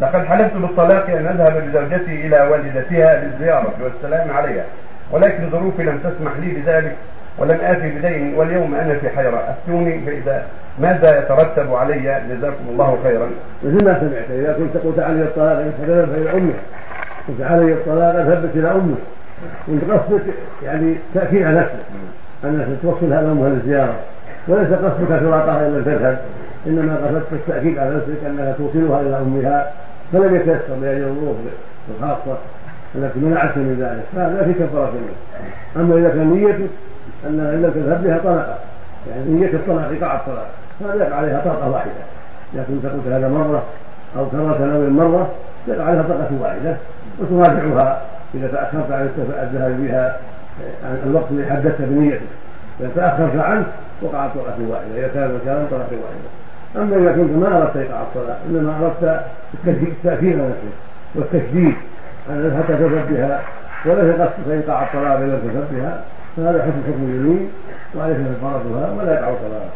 لقد حلفت بالطلاق أن أذهب بزوجتي إلى والدتها للزيارة والسلام عليها ولكن ظروفي لم تسمح لي بذلك ولم آتي بدين واليوم أنا في حيرة. أفتوني فإذا ماذا يترتب علي؟ جزاكم الله خيرا. مثل ما سمعت إذا كنت قلت علي الطلاق إن فذهب إلى أمك قلت علي الطلاق أذهبت إلى أمك وأنت قصدك يعني تأكيد على نفسك أنك توصلها لأمها للزيارة. وليس قصدك فراقها إلا تذهب إنما قصدت التأكيد على نفسك أنها توصلها إلى أمها فلم يتيسر لأجل الظروف الخاصة التي منعت من ذلك فهذا في كفارة أما إذا كان نيتك أنها إن لم تذهب بها طلقة يعني نية الطلاق إيقاع الطلاق فهذا يقع عليها طلقة واحدة. كنت قلت هذا مرة أو كررت أول مرة يقع عليها طلقة واحدة وتراجعها إذا تأخرت عن الذهاب بها عن الوقت الذي حدثت بنيتك إذا تأخرت عنه وقعت طلقة واحدة. إذا كان مكانا طلقة واحدة. أما إذا كنت ما أردت إيقاع الصلاة إنما أردت التأكيد على نفسك والتشديد أن حتى تذهب بها وليس قصدك إيقاع إذا تذهب بها فهذا حكم حكم اليمين وعليك كفارتها ولا يقع الطلاق